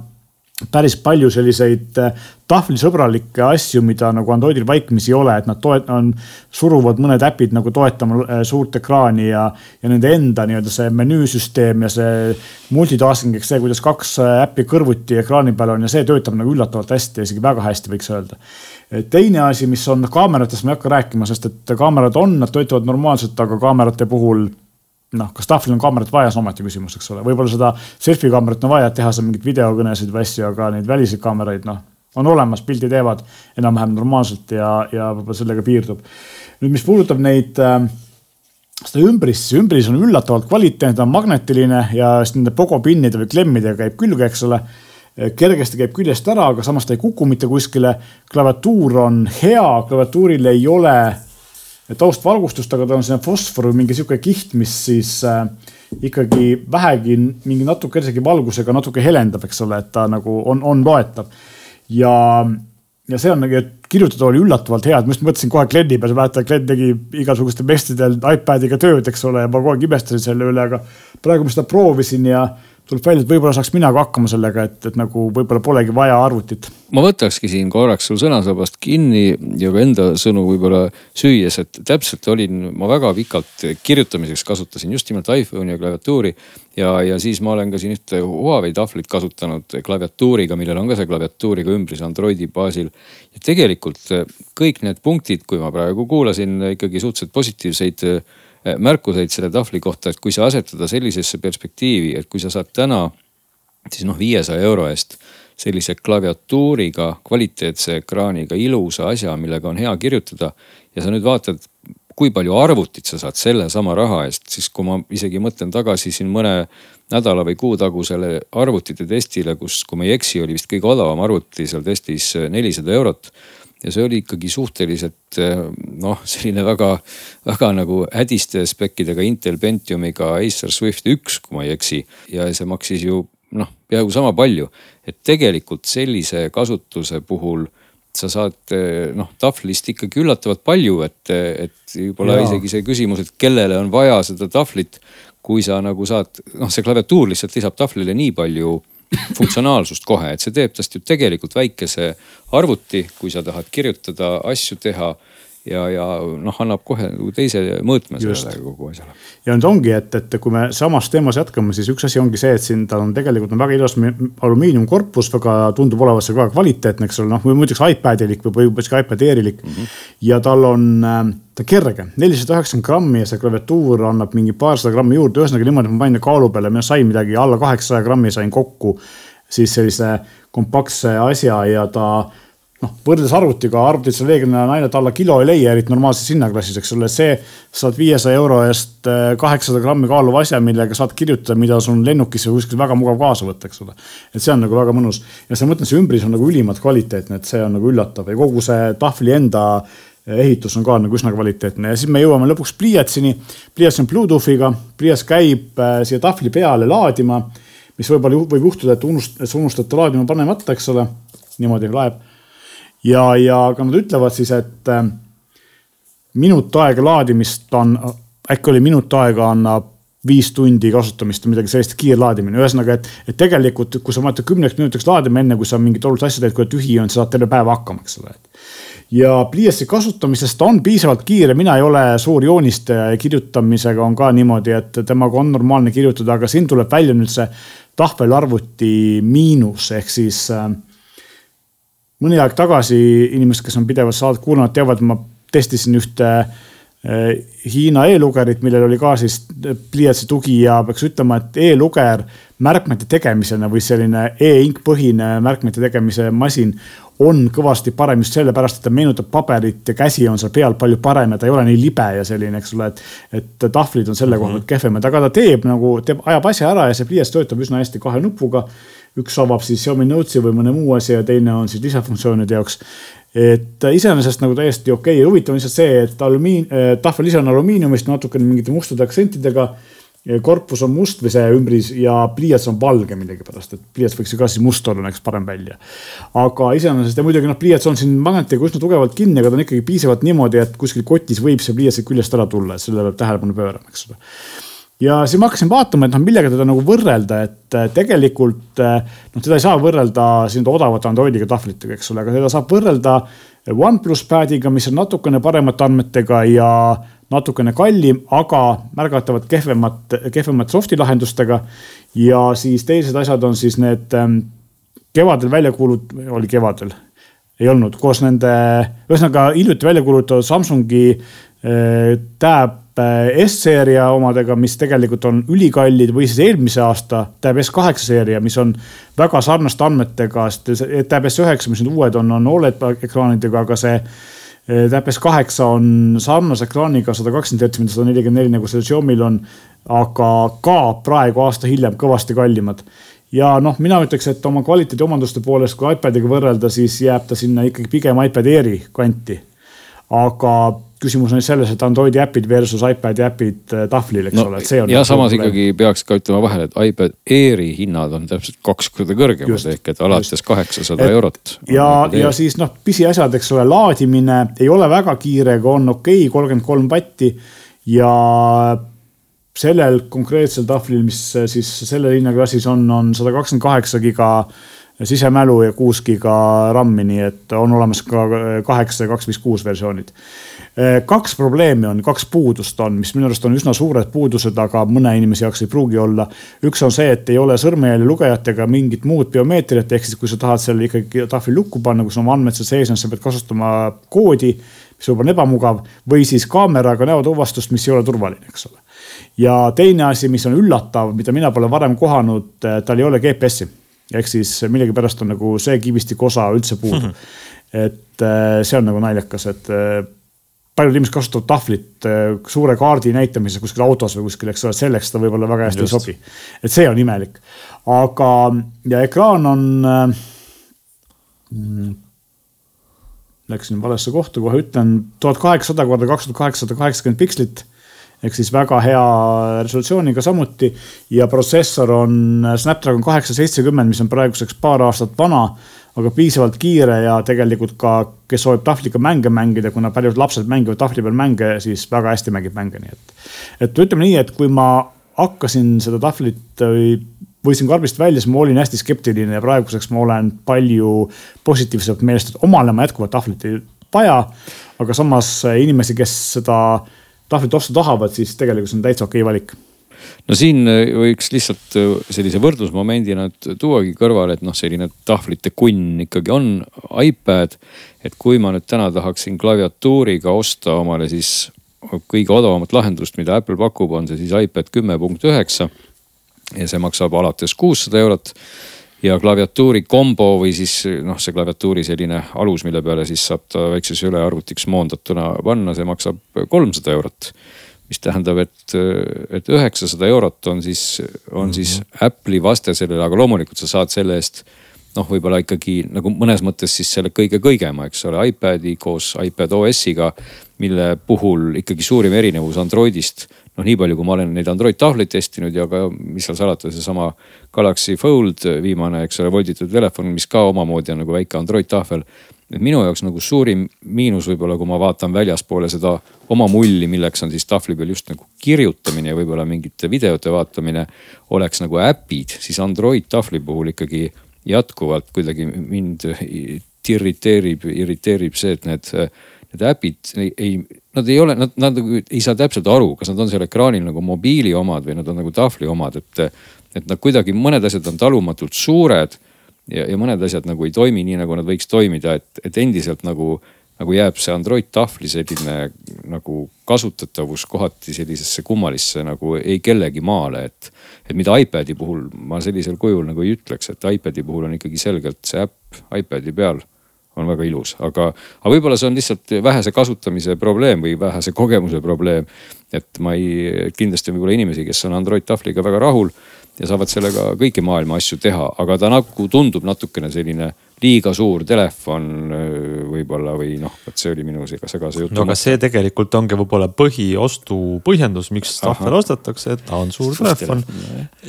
päris palju selliseid äh, tahvlisõbralikke asju, mida nagu Androidil vaikimisi ei ole, et nad toet-, on, suruvad mõned äpid nagu toetama äh, suurt ekraani ja, ja nende enda nii-öelda see menüüsüsteem ja see multitasking, eks see, kuidas kaks äh, äppi kõrvuti ekraani peal on ja see töötab nagu üllatavalt hästi, isegi väga hästi, võiks öelda. teine asi, mis on kaameratest, ma ei hakka rääkima, sest et kaamerad on, nad töötavad normaalselt, aga kaamerate puhul noh, kas tahvlil on kaamerat vaja, see on ometi küsimus, eks ole, võib-olla seda selfie kaamerat on vaja, et teha seal mingeid videokõnesid või asju, aga neid väliseid kaameraid, noh, on olemas, pildi teevad enam-vähem normaalselt ja, ja võib-olla sellega piirdub. nüüd, mis puudutab neid äh, seda ümbrist, siis ümbris on üllatavalt kvaliteetne, ta on magnetiline ja siis nende pogopinnide või klemmidega käib külge, eks ole. kergesti käib küljest ära, aga samas ta ei kuku mitte kuskile. klaviatuur on hea, klaviatuuril ei ole taustvalgustust, aga ta on selline fosfor või mingi sihuke kiht, mis siis äh, ikkagi vähegi mingi natuke isegi valgusega natuke helendab, eks ole, et ta nagu on, on loetav. ja, ja see on nagu, kirjutada oli üllatavalt hea, et ma just mõtlesin kohe Glenni peale, mäletan, Glen tegi igasuguste mestidel iPad'iga tööd, eks ole, ja ma kogu aeg imestasin selle üle, aga praegu ma seda proovisin ja tuleb välja, et võib-olla saaks mina ka hakkama sellega, et, et nagu võib-olla polegi vaja arvutit. ma võtakski siin korraks sul sõnasabast kinni ja ka enda sõnu võib-olla süües, et täpselt olin ma väga pikalt kirjutamiseks kasutasin just nimelt iPhone'i ja klaviatuuri. ja, ja siis ma olen ka siin ühte Huawei tahvlit kasutanud klaviatuuriga, millel on ka see klaviatuuriga ümbris Androidi baasil. ja tegelikult kõik need punktid, kui ma praegu kuulasin ikkagi suhteliselt positiivseid märkuseid selle tahvli kohta, et kui sa asetada sellisesse perspektiivi, et kui sa saad täna siis noh, viiesaja euro eest sellise klaviatuuriga, kvaliteetse ekraaniga, ilusa asja, millega on hea kirjutada. ja sa nüüd vaatad, kui palju arvutit sa saad sellesama raha eest, siis kui ma isegi mõtlen tagasi siin mõne nädala või kuu tagusele arvutite testile, kus, kui ma ei eksi, oli vist kõige odavam arvuti seal testis nelisada eurot ja see oli ikkagi suhteliselt eh, noh, selline väga, väga nagu hädiste spekkidega Intel Pentiumiga Acer Swift üks, kui ma ei eksi. ja see maksis ju noh, peaaegu sama palju. et tegelikult sellise kasutuse puhul sa saad eh, noh tahvlist ikkagi üllatavalt palju, et, et võib-olla isegi see küsimus, et kellele on vaja seda tahvlit. kui sa nagu saad, noh, see klaviatuur lihtsalt lisab tahvlile nii palju funktsionaalsust kohe, et see teeb tast ju tegelikult väikese arvuti, kui sa tahad kirjutada, asju teha ja, ja noh, annab kohe nagu teise mõõtme sellele kogu asjale. ja nüüd ongi, et, et kui me samas teemas jätkame, siis üks asi ongi see, et siin tal on tegelikult on väga ilus alumiiniumkorpus, väga tundub olevat see väga kvaliteetne, eks ole, noh, või muideks iPadilik või võib-olla iPad Airik mm. -hmm. ja tal on äh, ta kerge, nelisada üheksakümmend grammi ja see klaviatuur annab mingi paarsada grammi juurde, ühesõnaga niimoodi, et ma panin kaalu peale, mina sain midagi alla kaheksasaja grammi sain kokku. siis sellise kompaktse asja ja ta noh, võrreldes arvutiga, arvutit sa reeglina ainult alla kilo ei leia, eriti normaalses hinnaklassis, eks ole, see. saad viiesaja euro eest eh, kaheksasada grammi kaaluva asja, millega saad kirjutada, mida sul lennukis või kuskil väga mugav kaasa võtta, eks ole. et see on nagu väga mõnus ja see, ma mõtlen, see ümbris on nagu ülimalt kvaliteetne, et see on nagu üllatav ja kogu see tahvli enda ehitus on ka nagu üsna kvaliteetne ja siis me jõuame lõpuks pliiatsini. pliiats on Bluetoothiga, pliiats käib äh, siia tahvli peale laadima, mis võib-olla võib juhtuda, et unust-, sa unustad ta laadima panemata, eks ole. niimoodi laeb. Ja, ja ka nad ütlevad siis, et äh, minut aega laadimist on, äkki oli minut aega annab viis tundi kasutamist või midagi sellist, kiirlaadimine, ühesõnaga, et, et tegelikult, kui sa mõtled kümneks minutiks laadima, enne kui sa mingit olulist asja teed, kui ta tühi on, sa saad terve päeva hakkama, eks ole. Ja pliiatsi kasutamisest ta on piisavalt kiire, mina ei ole suur joonistaja ja kirjutamisega on ka niimoodi, et temaga on normaalne kirjutada, aga siin tuleb välja nüüd see tahvelarvuti miinus ehk siis äh, mõni aeg tagasi inimesed, kes on pidevalt saadet kuulanud, teavad, ma testisin ühte äh, Hiina e-lugerit, millel oli ka siis pliiatsi tugi ja peaks ütlema, et e-luger märkmete tegemisena või selline e-ink põhine märkmete tegemise masin on kõvasti parem just sellepärast, et ta meenutab paberit ja käsi on seal peal palju parem ja ta ei ole nii libe ja selline, eks ole, et. et tahvlid on selle koha pealt mhm. kehvemad, aga ta teeb nagu, teeb, ajab asja ära ja see pliiats töötab üsna hästi kahe nupuga. Üks avab siis Xiaomi Notes'i või mõne muu asja ja teine on siis lisafunktsioonide jaoks. et iseenesest nagu täiesti okei okay. ja huvitav on lihtsalt see, et alumiin, tahvel ise on alumiiniumist natukene mingite mustade aktsentidega korpus on must või see ümbris ja pliiats on valge millegipärast, et pliiats võiks ju ka siis must olla, näeks parem välja. aga iseenesest ja muidugi noh, pliiats on siin magnetiga üsna tugevalt kinni, aga ta on ikkagi piisavalt niimoodi, et kuskil kotis võib see pliiats küljest ära tulla, et sellele peab tähelepanu pöörama, eks ole ja siis ma hakkasin vaatama, et noh, millega teda nagu võrrelda, et äh, tegelikult äh, noh, teda ei saa võrrelda siin odavate Androidiga tahvlitega, eks ole, aga teda saab võrrelda OnePlus Padiga, mis on natukene paremate andmetega ja natukene kallim, aga märgatavalt kehvemat, kehvemate soft'i lahendustega. ja siis teised asjad on siis need ähm, kevadel välja kuulut-, oli kevadel, ei olnud, koos nende, ühesõnaga hiljuti välja kuulutatud Samsungi Tab äh, S-seeria omadega, mis tegelikult on ülikallid või siis eelmise aasta Tab S8 seeria, mis on väga sarnaste andmetega, sest Tab S9, mis nüüd uued on, on Oled ekraanidega, aga see täpes kaheksa on sarnase ekraaniga sada kakskümmend hertsi, mida sada nelikümmend neli nagu sellel Xiaomi'l on. aga ka praegu aasta hiljem kõvasti kallimad. ja noh, mina ütleks, et oma kvaliteedi omaduste poolest, kui iPadiga võrrelda, siis jääb ta sinna ikkagi pigem iPad Airi kanti. aga küsimus on selles, et Androidi äpid versus iPad'i äpid äh, tahvlil, eks no, ole, et see on. ja nagu samas probleem. ikkagi peaks ka ütlema vahele, et iPad Airi hinnad on täpselt kaks korda kõrgemad ehk et alates kaheksasada eurot. ja, ja siis noh, pisiasjad, eks ole, laadimine ei ole väga kiire, aga on okei okay,, kolmkümmend kolm vatti ja sellel konkreetsel tahvlil, mis siis selle hinnaklassis on, on sada kakskümmend kaheksa giga sisemälu ja kuus giga RAM-i, nii et on olemas ka kaheksa ja kaks viis kuus versioonid Äh, kaks probleemi on, kaks puudust on, mis minu arust on üsna suured puudused, aga mõne inimese jaoks ei pruugi olla. üks on see, et ei ole sõrmejälje lugejat ega mingit muud biomeetriat, ehk siis kui sa tahad selle ikkagi tahvli lukku panna, kus oma andmed seal sees on, sa pead kasutama koodi, mis võib-olla on ebamugav või siis kaameraga näotuvastust, mis ei ole turvaline, eks ole. ja teine asi, mis on üllatav, mida mina pole varem kohanud, äh, tal ei ole GPS-i ehk siis millegipärast on nagu see kivistiku osa üldse puudu et äh, see on nagu naljakas, et paljud inimesed kasutavad tahvlit äh, suure kaardi näitamiseks kuskil autos või kuskil, eks ole, selleks ta võib-olla väga hästi Just. ei sobi. et see on imelik, aga ja ekraan on äh,. Mm, läksin valesse kohta, kohe ütlen, tuhat kaheksasada korda kaks tuhat kaheksasada kaheksakümmend pikslit ehk siis väga hea resolutsiooniga samuti ja protsessor on Snapdragon kaheksasada seitsekümmend, mis on praeguseks paar aastat vana aga piisavalt kiire ja tegelikult ka, kes soovib tahvliga mänge mängida, kuna paljud lapsed mängivad tahvli peal mänge, siis väga hästi mängib mänge, nii et. et ütleme nii, et kui ma hakkasin seda tahvlit või võtsin karbist välja, siis ma olin hästi skeptiline ja praeguseks ma olen palju positiivselt meelestatud, omale ma jätkuvalt tahvlit ei vaja. aga samas inimesi, kes seda tahvlit osta tahavad, siis tegelikult see on täitsa okei valik no siin äh, võiks lihtsalt äh, sellise võrdlusmomendina tuuagi kõrvale, et noh, selline tahvlite kunn ikkagi on iPad. et kui ma nüüd täna tahaksin klaviatuuriga osta omale siis kõige odavamat lahendust, mida Apple pakub, on see siis iPad kümme punkt üheksa. ja see maksab alates kuussada eurot ja klaviatuuri kombo või siis noh, see klaviatuuri selline alus, mille peale siis saab ta väikseks ülearvutiks moondatuna panna, see maksab kolmsada eurot mis tähendab, et, et üheksasada eurot on siis, on mm -hmm. siis Apple'i vaste sellele, aga loomulikult sa saad selle eest noh, võib-olla ikkagi nagu mõnes mõttes siis selle kõige kõigema, eks ole, iPad'i koos iPad OS-iga. mille puhul ikkagi suurim erinevus Androidist, noh nii palju, kui ma olen neid Android tahvleid testinud ja ka, mis seal salata, seesama Galaxy Fold viimane, eks ole, volditud telefon, mis ka omamoodi on nagu väike Android tahvel et minu jaoks nagu suurim miinus võib-olla, kui ma vaatan väljaspoole seda oma mulli, milleks on siis tahvli peal just nagu kirjutamine ja võib-olla mingite videote vaatamine. oleks nagu äpid, siis Android tahvli puhul ikkagi jätkuvalt kuidagi mind irriteerib, irriteerib see, et need, need äpid ei, nad ei ole, nad, nad nagu ei saa täpselt aru, kas nad on seal ekraanil nagu mobiili omad või nad on nagu tahvli omad, et. et nad kuidagi, mõned asjad on talumatult suured ja, ja mõned asjad nagu ei toimi nii, nagu nad võiks toimida, et, et endiselt nagu, nagu jääb see Android tahvli selline nagu kasutatavus kohati sellisesse kummalisse nagu ei kellegi maale, et. Et mida iPad'i puhul ma sellisel kujul nagu ei ütleks, et iPad'i puhul on ikkagi selgelt see äpp iPad'i peal on väga ilus, aga, aga võib-olla see on lihtsalt vähese kasutamise probleem või vähese kogemuse probleem. et ma ei, kindlasti võib olla inimesi, kes on Android tahvliga väga rahul ja saavad sellega kõiki maailma asju teha, aga ta nagu tundub natukene selline liiga suur telefon võib-olla või noh, vot see oli minu segase jutu. no aga see tegelikult ongi võib-olla põhiostu põhjendus, miks tahvel ostetakse, et ta on suur telefon.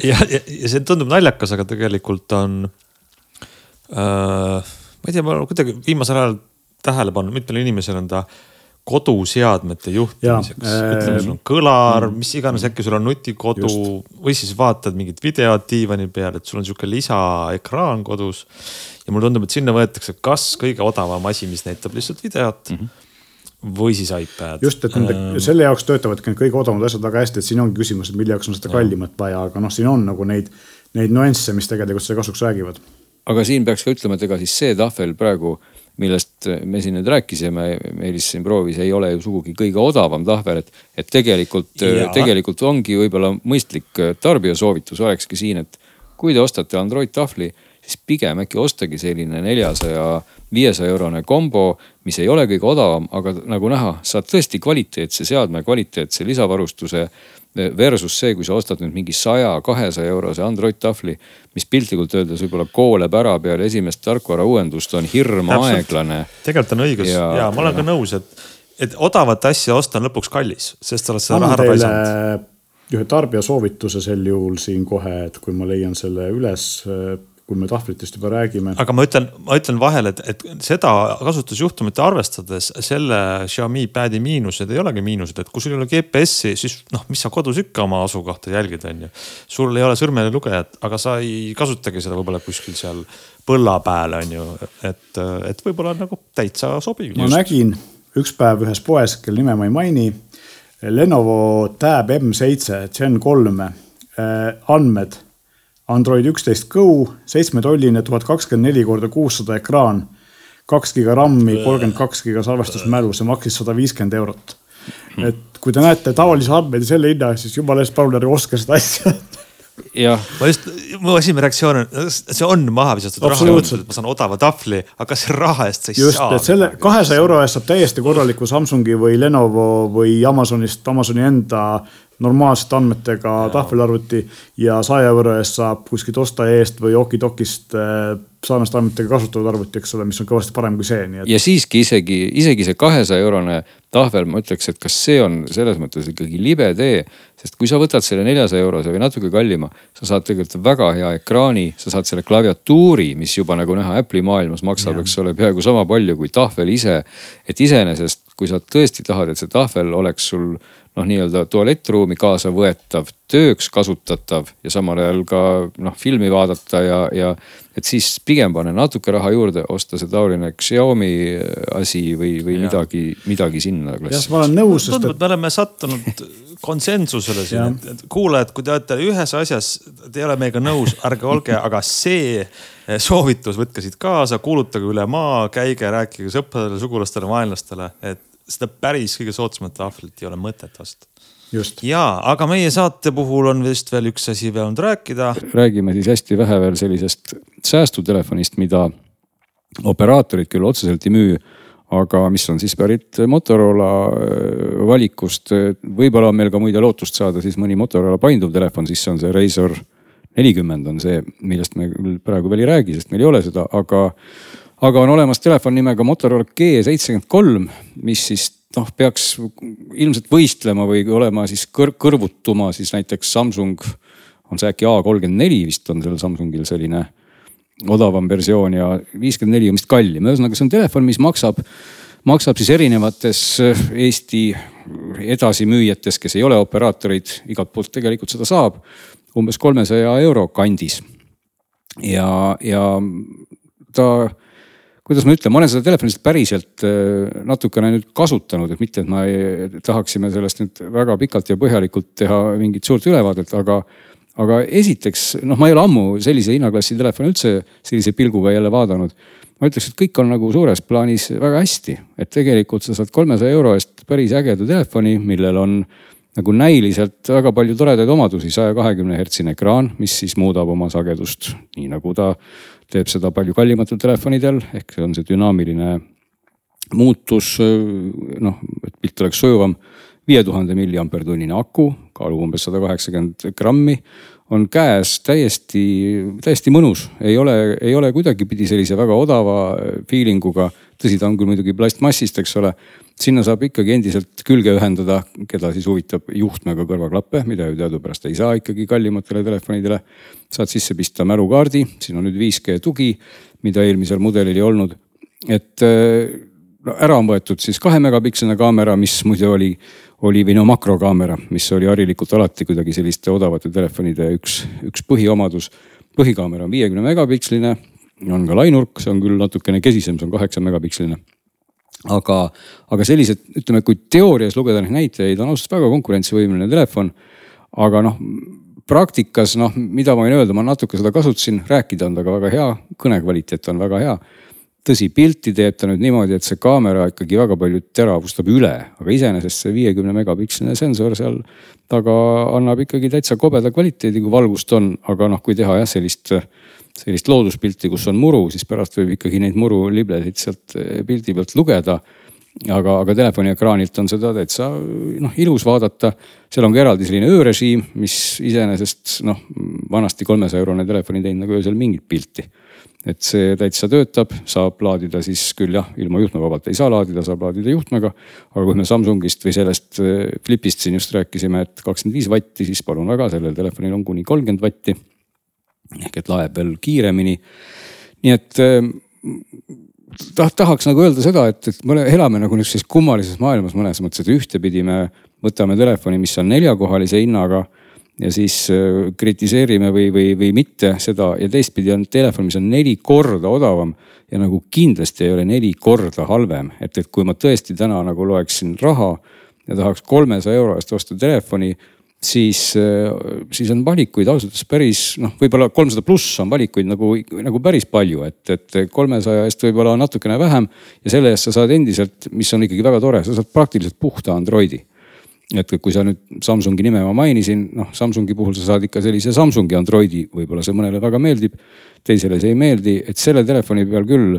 ja, ja, ja see tundub naljakas, aga tegelikult on äh,. ma ei tea, ma olen kuidagi viimasel ajal tähele pannud, mitmel inimesel on ta koduseadmete juhtimiseks. ütleme, sul on kõlar, mm. mis iganes, äkki sul on nutikodu Just. või siis vaatad mingit videot diivani peal, et sul on sihuke lisaekraan kodus. ja mulle tundub, et sinna võetakse kas kõige odavam asi, mis näitab lihtsalt videot mm. -hmm või siis iPad. just, et nende ähm. selle jaoks töötavadki need kõige odavamad asjad väga hästi, et siin ongi küsimus, et mille jaoks on seda kallimat vaja, aga noh, siin on nagu neid, neid nüansse, mis tegelikult selle kasuks räägivad. aga siin peaks ka ütlema, et ega siis see tahvel praegu millest me siin nüüd rääkisime, Meelis siin proovis, ei ole ju sugugi kõige odavam tahvel, et, et tegelikult, tegelikult ongi võib-olla mõistlik tarbija soovitus olekski siin, et kui te ostate Android tahvli, siis pigem äkki ostagi selline neljasaja, viiesaja eurone kombo, mis ei ole kõige odavam, aga nagu näha, saad tõesti kvaliteetse seadme, kvaliteetse lisavarustuse Versus see, kui sa ostad nüüd mingi saja, kahesaja eurose Android tahvli, mis piltlikult öeldes võib-olla kooleb ära peale esimest tarkvara uuendust, on hirm Täpselt. aeglane. tegelikult on õigus ja, ja ma olen ka nõus, et, et odavat asja osta on lõpuks kallis, sest sa oled seda raha raisanud ühe tarbija soovituse sel juhul siin kohe, et kui ma leian selle üles kui me tahvlitest juba räägime. aga ma ütlen, ma ütlen vahele, et, et seda kasutusjuhtumit arvestades selle Xiaomi pad'i miinused ei olegi miinused, et kui sul ei ole GPS-i, siis noh, mis sa kodus ikka oma asukohta jälgid, on ju. sul ei ole sõrmelugejat, aga sa ei kasutagi seda võib-olla kuskil seal põlla peal, on ju, et, et võib-olla nagu täitsa sobiv. ma just. nägin üks päev ühes poes, kelle nime ma ei maini. Lenovo Tab M7 Gen kolm eh, andmed Android üksteist Go, seitsmetolline, tuhat kakskümmend neli korda kuussada ekraan, kaks giga RAM-i, kolmkümmend kaks giga salvestusmälu, see maksis sada viiskümmend eurot. et kui te näete tavalisi andmeid ja selle hinna, siis jumala eest palun ärge ostke seda asja jah. ma just, mu esimene reaktsioon on, see on maha visatud raha, ma saan odava tahvli, aga selle raha eest sa ei just, saa. just, et selle kahesaja euro eest saab täiesti korraliku Samsungi või Lenovo või Amazonist, Amazoni enda normaalsete andmetega tahvelarvuti ja saja euro eest saab kuskilt osta eest või Okidokist äh, sarnaste andmetega kasutatud arvuti, eks ole, mis on kõvasti parem kui see, nii et. ja siiski isegi, isegi see kahesaja eurone tahvel, ma ütleks, et kas see on selles mõttes ikkagi libe tee. sest kui sa võtad selle neljasaja eurose või natuke kallima, sa saad tegelikult väga hea ekraani, sa saad selle klaviatuuri, mis juba nagu näha Apple'i maailmas maksab, eks ole, peaaegu sama palju kui tahvel ise. et iseenesest, kui sa tõesti tahad, et see tahvel oleks sul noh, nii-öelda tualettruumi kaasa võetav, tööks kasutatav ja samal ajal ka noh, filmi vaadata ja, ja et siis pigem pane natuke raha juurde, osta see taoline Xiaomi asi või, või ja. midagi, midagi sinna klassi. jah, ma olen nõus. tundub, et me oleme sattunud konsensusele siin, et kuulajad, kui te olete ühes asjas, te ei ole meiega nõus, ärge olge, aga see soovitus võtke siit kaasa, kuulutage üle maa, käige, rääkige sõpradele, sugulastele, vaenlastele, et seda päris kõige soodsamat tahvlit ei ole mõtet osta. ja, aga meie saate puhul on vist veel üks asi veel olnud rääkida. räägime siis hästi vähe veel sellisest säästutelefonist, mida operaatorid küll otseselt ei müü aga mis on siis pärit Motorola äh, valikust. võib-olla on meil ka muide lootust saada siis mõni Motorola painduv telefon, siis on see Razor nelikümmend on see, millest me küll praegu veel ei räägi, sest meil ei ole seda, aga aga on olemas telefon nimega Motorola G73, mis siis noh, peaks ilmselt võistlema või olema siis kõr kõrvutuma siis näiteks Samsung. on see äkki A34 vist on sellel Samsungil selline odavam versioon ja viiskümmend neli on vist kallim, ühesõnaga see on telefon, mis maksab, maksab siis erinevates Eesti edasimüüjates, kes ei ole operaatorid, igalt poolt tegelikult seda saab umbes kolmesaja euro kandis. ja, ja ta kuidas ma ütlen, ma olen seda telefoni lihtsalt päriselt äh, natukene nüüd kasutanud, et mitte, et ma ei, tahaksime sellest nüüd väga pikalt ja põhjalikult teha mingit suurt ülevaadet, aga. aga esiteks noh, ma ei ole ammu sellise hinnaklassi telefoni üldse sellise pilguga jälle vaadanud. ma ütleks, et kõik on nagu suures plaanis väga hästi, et tegelikult sa saad kolmesaja euro eest päris ägeda telefoni, millel on nagu näiliselt väga palju toredaid omadusi, saja kahekümne hertsine ekraan, mis siis muudab oma sagedust nii nagu ta teeb seda palju kallimatel telefonidel, ehk see on see dünaamiline muutus, noh, et pilt oleks sujuvam. viie tuhande milliampertunnine aku, kaalub umbes sada kaheksakümmend grammi, on käes täiesti, täiesti mõnus, ei ole, ei ole kuidagipidi sellise väga odava feeling uga. tõsi, ta on küll muidugi plastmassist, eks ole sinna saab ikkagi endiselt külge ühendada, keda siis huvitab juhtmega kõrvaklappe, mida ju teadupärast ei saa ikkagi kallimatele telefonidele. saad sisse pista mälukaardi, siin on nüüd 5G tugi, mida eelmisel mudelil ei olnud. et äh, ära on võetud siis kahe megapiksline kaamera, mis muide oli, oli või no makrokaamera, mis oli harilikult alati kuidagi selliste odavate telefonide üks, üks põhiomadus. põhikaamera on viiekümne megapiksline, on ka lainurk, see on küll natukene kesisem, see on kaheksa megapiksline aga, aga sellised, ütleme, kui teoorias lugeda neid näitajaid, on ausalt väga konkurentsivõimeline telefon. aga noh, praktikas noh, mida ma võin öelda, ma natuke seda kasutasin, rääkida on temaga väga hea, kõnekvaliteet on väga hea. Tõsi, pilti teeb ta nüüd niimoodi, et see kaamera ikkagi väga palju teravustab üle, aga iseenesest see viiekümne megapiksline sensor seal taga annab ikkagi täitsa kobeda kvaliteedi, kui valgust on, aga noh, kui teha jah, sellist sellist looduspilti, kus on muru, siis pärast võib ikkagi neid muruliblesid sealt eh, pildi pealt lugeda. aga, aga telefoni ekraanilt on seda täitsa noh ilus vaadata. seal on ka eraldi selline öörežiim, mis iseenesest noh, vanasti kolmesaja eurone telefon ei teinud nagu öösel mingit pilti et see täitsa töötab, saab laadida siis küll jah, ilma juhtmevabalt ei saa laadida, saab laadida juhtmega. aga kui me Samsungist või sellest eh, Flipist siin just rääkisime, et kakskümmend viis vatti, siis palun väga, sellel telefonil on kuni kolmkümmend vatti ehk et laeb veel kiiremini. nii et ähm, taht-, tahaks nagu öelda seda, et, et me elame nagu niisuguses kummalises maailmas mõnes mõttes, et ühtepidi me võtame telefoni, mis on neljakohalise hinnaga ja siis äh, kritiseerime või, või, või mitte seda ja teistpidi on telefon, mis on neli korda odavam ja nagu kindlasti ei ole neli korda halvem, et, et kui ma tõesti täna nagu loeksin raha ja tahaks kolmesaja euro eest osta telefoni siis, äh, siis on valikuid ausalt öeldes päris noh, võib-olla kolmsada pluss on valikuid nagu, nagu päris palju, et, et kolmesaja eest võib-olla natukene vähem. ja selle eest sa saad endiselt, mis on ikkagi väga tore, sa saad praktiliselt puhta Androidi. Et kui sa nüüd Samsungi nime ma mainisin, noh Samsungi puhul sa saad ikka sellise Samsungi Androidi, võib-olla see mõnele väga meeldib. teisele see ei meeldi, et selle telefoni peal küll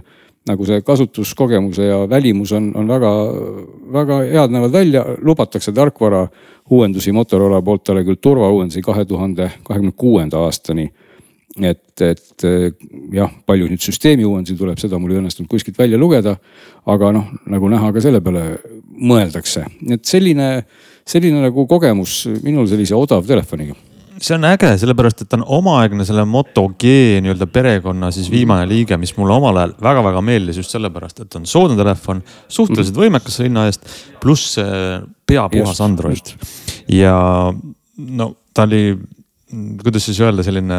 nagu see kasutuskogemuse ja välimus on, on väga, väga head näevad välja, lubatakse tarkvara uuendusi Motorola poolt talle küll turvauuendusi kahe tuhande kahekümne kuuenda aastani. et, et jah, palju nüüd süsteemi uuendusi tuleb, seda mul ei õnnestunud kuskilt välja lugeda. aga noh, nagu näha, ka selle peale mõeldakse, et selline, selline nagu kogemus minul sellise odavtelefoniga see on äge, sellepärast et ta on omaaegne selle Moto G nii-öelda perekonna siis viimane liige, mis mulle omal ajal väga-väga meeldis just sellepärast, et on soodne telefon, suhteliselt mm. võimekas hinna eest, pluss peapuhas Android. ja no ta oli, kuidas siis öelda, selline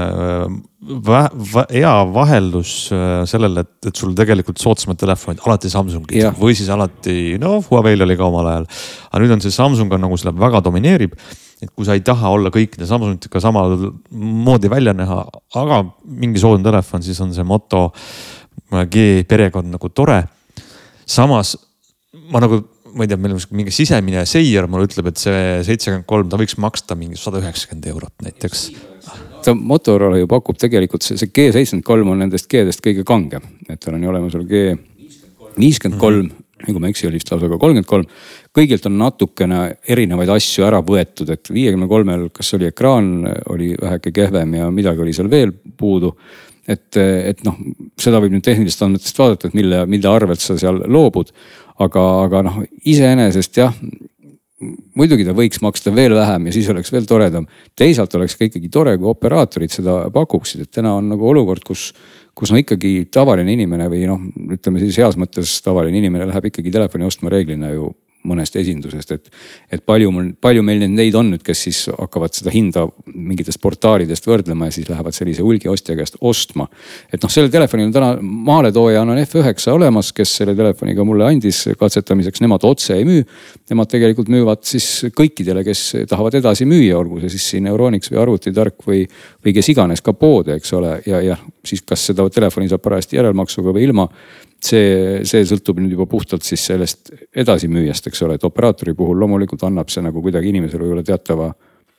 vä, vä, hea vaheldus äh, sellele, et, et sul tegelikult soodsamad telefonid alati Samsungid või siis alati, no Huawei'l oli ka omal ajal. aga nüüd on see Samsung on nagu selle väga domineerib et kui sa ei taha olla kõikide Samsungitega samamoodi välja näha, aga mingi soodne telefon, siis on see Moto G perekond nagu tore. samas ma nagu, ma ei tea, meil on mingi sisemine seier mulle ütleb, et see seitsekümmend kolm, ta võiks maksta mingi sada üheksakümmend eurot näiteks ta Motorola ju pakub tegelikult see, see G seitsekümmend kolm on nendest G-dest kõige kangem, et tal on ju olemas veel G viiskümmend kolm, kui ma ei eksi, oli vist lausa ka kolmkümmend kolm kõigilt on natukene erinevaid asju ära võetud, et viiekümne kolmel, kas oli ekraan, oli väheke kehvem ja midagi oli seal veel puudu. et, et noh, seda võib nüüd tehnilistest andmetest vaadata, et mille, mille arvelt sa seal loobud. Aga, aga noh, iseenesest jah muidugi ta võiks maksta veel vähem ja siis oleks veel toredam. teisalt oleks ka ikkagi tore, kui operaatorid seda pakuksid, et täna on nagu olukord, kus kus no ikkagi tavaline inimene või noh, ütleme siis heas mõttes tavaline inimene läheb ikkagi telefoni ostma reeglina ju mõnest esindusest, et. et palju mul, palju meil neid on nüüd, kes siis hakkavad seda hinda mingitest portaalidest võrdlema ja siis lähevad sellise hulgiostja käest ostma. et noh, sellel telefonil on täna maaletooja on F9 olemas, kes selle telefoniga mulle andis katsetamiseks, nemad otse ei müü. Nemad tegelikult müüvad siis kõikidele, kes tahavad edasi müüa, olgu see siis siin Euronics või Arvutitark või, või kes iganes ka poode, eks ole, ja, ja siis kas seda telefoni saab parajasti järelmaksuga või ilma see, see sõltub nüüd juba puhtalt siis sellest edasimüüjast, eks ole, et operaatori puhul loomulikult annab see nagu kuidagi inimesele võib-olla teatava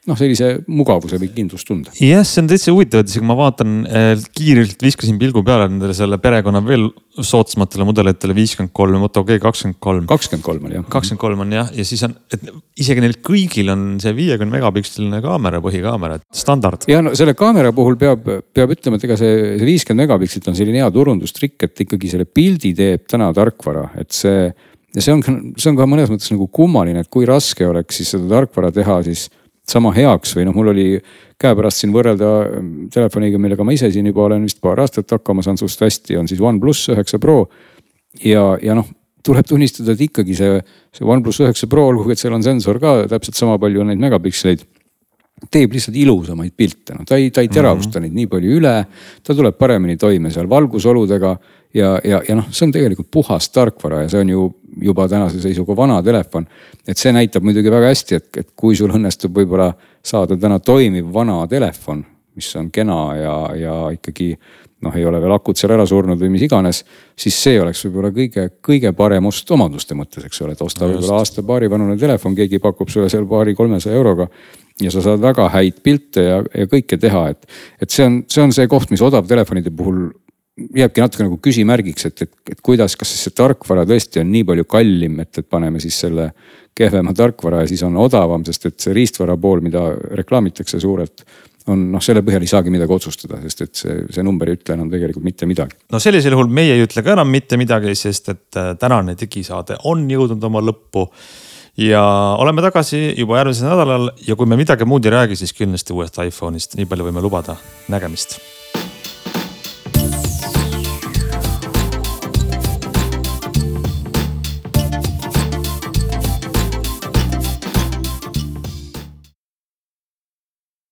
noh, sellise mugavuse või kindlustunde. jah, see on täitsa huvitav, et isegi ma vaatan äh, kiirelt viskasin pilgu peale nendele selle perekonna veel soodsamatele mudelitele viiskümmend kolm Moto G kakskümmend kolm. kakskümmend kolm oli jah. kakskümmend kolm on jah, ja siis on, et isegi neil kõigil on see viiekümne megapiksline kaamera, põhikaamera, et standard. ja no selle kaamera puhul peab, peab ütlema, et ega see, see viiskümmend megapikslit on selline hea turundustrikk, et ikkagi selle pildi teeb täna tarkvara, et see ja see on, see on ka mõnes mõttes nagu kummaline, et kui raske oleks siis seda tarkvara teha siis sama heaks või noh, mul oli käepärast siin võrrelda ähm, telefoniga, millega ma ise siin juba olen vist paar aastat hakkama saanud suhteliselt hästi, on siis OnePlus üheksa Pro. ja, ja noh, tuleb tunnistada, et ikkagi see, see OnePlus üheksa Pro, olgugi et seal on sensor ka täpselt sama palju neid megapiksleid teeb lihtsalt ilusamaid pilte, noh ta ei, ta ei teravusta mm -hmm. neid nii palju üle. ta tuleb paremini toime seal valgusoludega ja, ja, ja noh, see on tegelikult puhas tarkvara ja see on ju juba tänase seisuga vana telefon. et see näitab muidugi väga hästi, et, et kui sul õnnestub võib-olla saada täna toimiv vana telefon, mis on kena ja, ja ikkagi noh, ei ole veel akud seal ära surnud või mis iganes, siis see oleks võib-olla kõige, kõige parem ost omaduste mõttes, eks ole, et osta no võib-olla aasta-paari vanune telefon, keegi pakub sulle seal paari-kolmesaja euroga. Ja sa saad väga häid pilte ja, ja kõike teha, et, et see on, see on see koht, mis odavtelefonide puhul jääbki natuke nagu küsimärgiks, et, et, et kuidas, kas siis see tarkvara tõesti on nii palju kallim, et, et paneme siis selle kehvema tarkvara ja siis on odavam, sest et see riistvara pool, mida reklaamitakse suurelt on noh, selle põhjal ei saagi midagi otsustada, sest et see, see number ei ütle enam tegelikult mitte midagi. no sellisel juhul meie ei ütle ka enam mitte midagi, sest et äh, tänane digisaade on jõudnud oma lõppu. Ja oleme tagasi juba järgmisel nädalal ja kui me midagi muud ei räägi, siis kindlasti uuest iPhone'ist, nii palju võime lubada, nägemist